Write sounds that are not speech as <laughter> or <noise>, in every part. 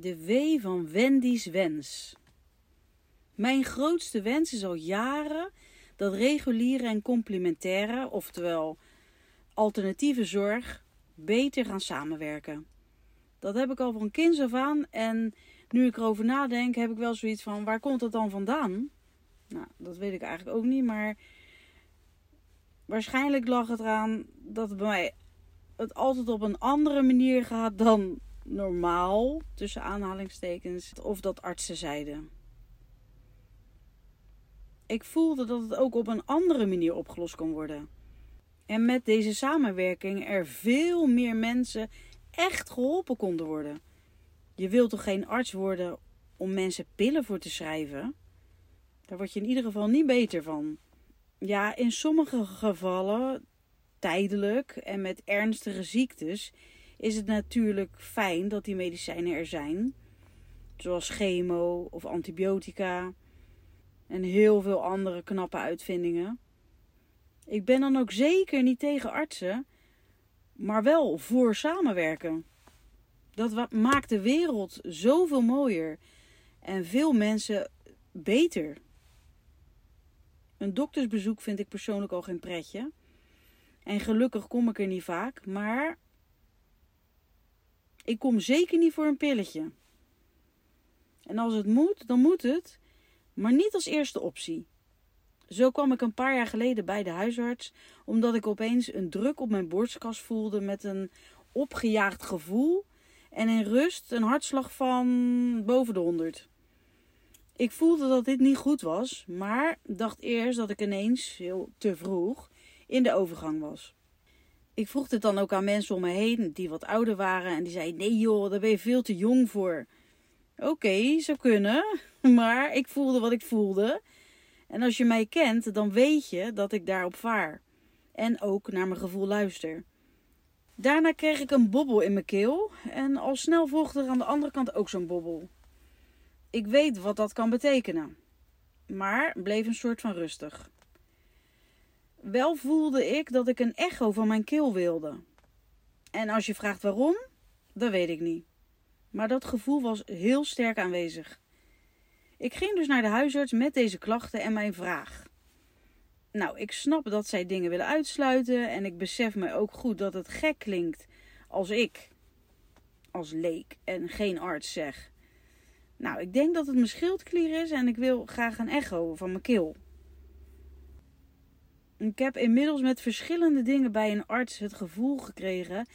De W van Wendy's wens. Mijn grootste wens is al jaren dat reguliere en complementaire, oftewel alternatieve zorg, beter gaan samenwerken. Dat heb ik al van kinds af aan en nu ik erover nadenk, heb ik wel zoiets van: waar komt dat dan vandaan? Nou, dat weet ik eigenlijk ook niet, maar waarschijnlijk lag het eraan dat het bij mij het altijd op een andere manier gaat dan normaal, tussen aanhalingstekens, of dat artsen zeiden. Ik voelde dat het ook op een andere manier opgelost kon worden. En met deze samenwerking er veel meer mensen echt geholpen konden worden. Je wilt toch geen arts worden om mensen pillen voor te schrijven? Daar word je in ieder geval niet beter van. Ja, in sommige gevallen, tijdelijk en met ernstige ziektes, is het natuurlijk fijn dat die medicijnen er zijn. Zoals chemo of antibiotica en heel veel andere knappe uitvindingen. Ik ben dan ook zeker niet tegen artsen, maar wel voor samenwerken. Dat maakt de wereld zoveel mooier en veel mensen beter. Een doktersbezoek vind ik persoonlijk al geen pretje. En gelukkig kom ik er niet vaak, maar ik kom zeker niet voor een pilletje. En als het moet, dan moet het, maar niet als eerste optie. Zo kwam ik een paar jaar geleden bij de huisarts, omdat ik opeens een druk op mijn borstkas voelde met een opgejaagd gevoel en in rust een hartslag van boven de 100. Ik voelde dat dit niet goed was, maar dacht eerst dat ik ineens, heel te vroeg, in de overgang was. Ik vroeg dit dan ook aan mensen om me heen die wat ouder waren en die zeiden: Nee joh, daar ben je veel te jong voor. Oké, okay, zou kunnen, <laughs> maar ik voelde wat ik voelde. En als je mij kent, dan weet je dat ik daarop vaar. En ook naar mijn gevoel luister. Daarna kreeg ik een bobbel in mijn keel en al snel volgde er aan de andere kant ook zo'n bobbel. Ik weet wat dat kan betekenen, maar bleef een soort van rustig. Wel voelde ik dat ik een echo van mijn keel wilde. En als je vraagt waarom, dat weet ik niet. Maar dat gevoel was heel sterk aanwezig. Ik ging dus naar de huisarts met deze klachten en mijn vraag. Nou, ik snap dat zij dingen willen uitsluiten en ik besef me ook goed dat het gek klinkt als ik, als leek en geen arts zeg. Nou, ik denk dat het mijn schildklier is en ik wil graag een echo van mijn keel. Ik heb inmiddels met verschillende dingen bij een arts het gevoel gekregen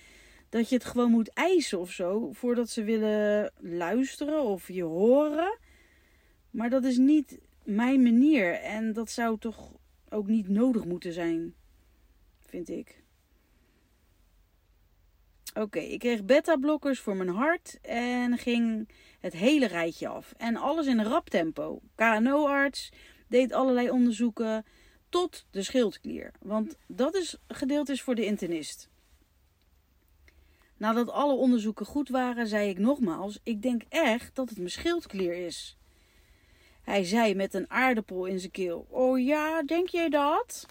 dat je het gewoon moet eisen of zo voordat ze willen luisteren of je horen. Maar dat is niet mijn manier en dat zou toch ook niet nodig moeten zijn, vind ik. Oké, ik kreeg beta-blokkers voor mijn hart en ging het hele rijtje af. En alles in een rap tempo. KNO-arts deed allerlei onderzoeken tot de schildklier. Want dat is gedeeld is voor de internist. Nadat alle onderzoeken goed waren, zei ik nogmaals: Ik denk echt dat het mijn schildklier is. Hij zei met een aardappel in zijn keel: Oh ja, denk jij dat?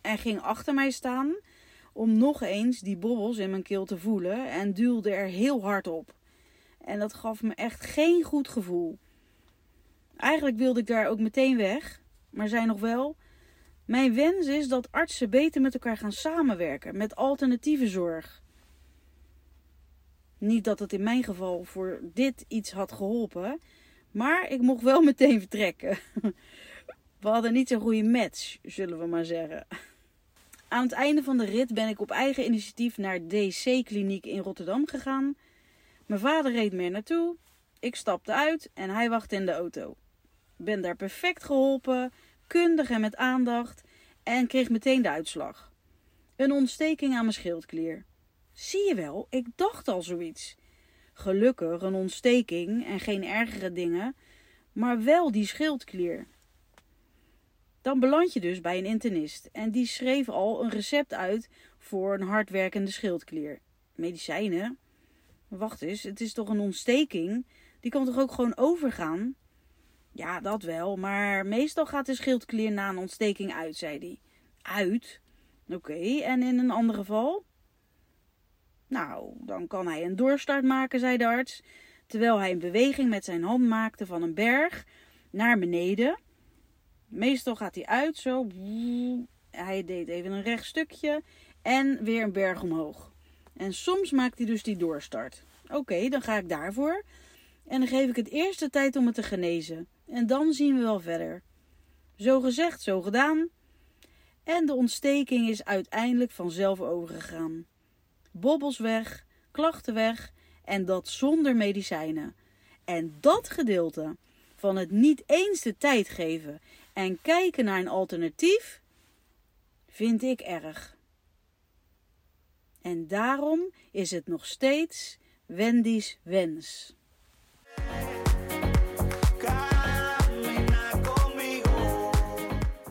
En ging achter mij staan om nog eens die bobbels in mijn keel te voelen en duwde er heel hard op. En dat gaf me echt geen goed gevoel. Eigenlijk wilde ik daar ook meteen weg, maar zei nog wel: Mijn wens is dat artsen beter met elkaar gaan samenwerken met alternatieve zorg. Niet dat het in mijn geval voor dit iets had geholpen, maar ik mocht wel meteen vertrekken. <laughs> We hadden niet zo'n goede match, zullen we maar zeggen. Aan het einde van de rit ben ik op eigen initiatief naar DC-kliniek in Rotterdam gegaan. Mijn vader reed me naartoe. Ik stapte uit en hij wachtte in de auto. Ben daar perfect geholpen, kundig en met aandacht en kreeg meteen de uitslag. Een ontsteking aan mijn schildklier. Zie je wel, ik dacht al zoiets. Gelukkig een ontsteking en geen ergere dingen, maar wel die schildklier. Dan beland je dus bij een internist en die schreef al een recept uit voor een hardwerkende schildklier. Medicijnen? Wacht eens, het is toch een ontsteking? Die kan toch ook gewoon overgaan? Ja, dat wel, maar meestal gaat de schildklier na een ontsteking uit, zei hij. Uit? Oké, en in een ander geval? Nou, dan kan hij een doorstart maken, zei de arts, terwijl hij een beweging met zijn hand maakte van een berg naar beneden. Meestal gaat hij uit, zo. Hij deed even een recht stukje en weer een berg omhoog. En soms maakt hij dus die doorstart. Oké, dan ga ik daarvoor. En dan geef ik het eerst tijd om het te genezen. En dan zien we wel verder. Zo gezegd, zo gedaan. En de ontsteking is uiteindelijk vanzelf overgegaan. Bobbels weg, klachten weg en dat zonder medicijnen. En dat gedeelte van het niet eens de tijd geven en kijken naar een alternatief vind ik erg. En daarom is het nog steeds Wendy's wens.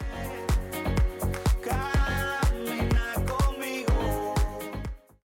Bye.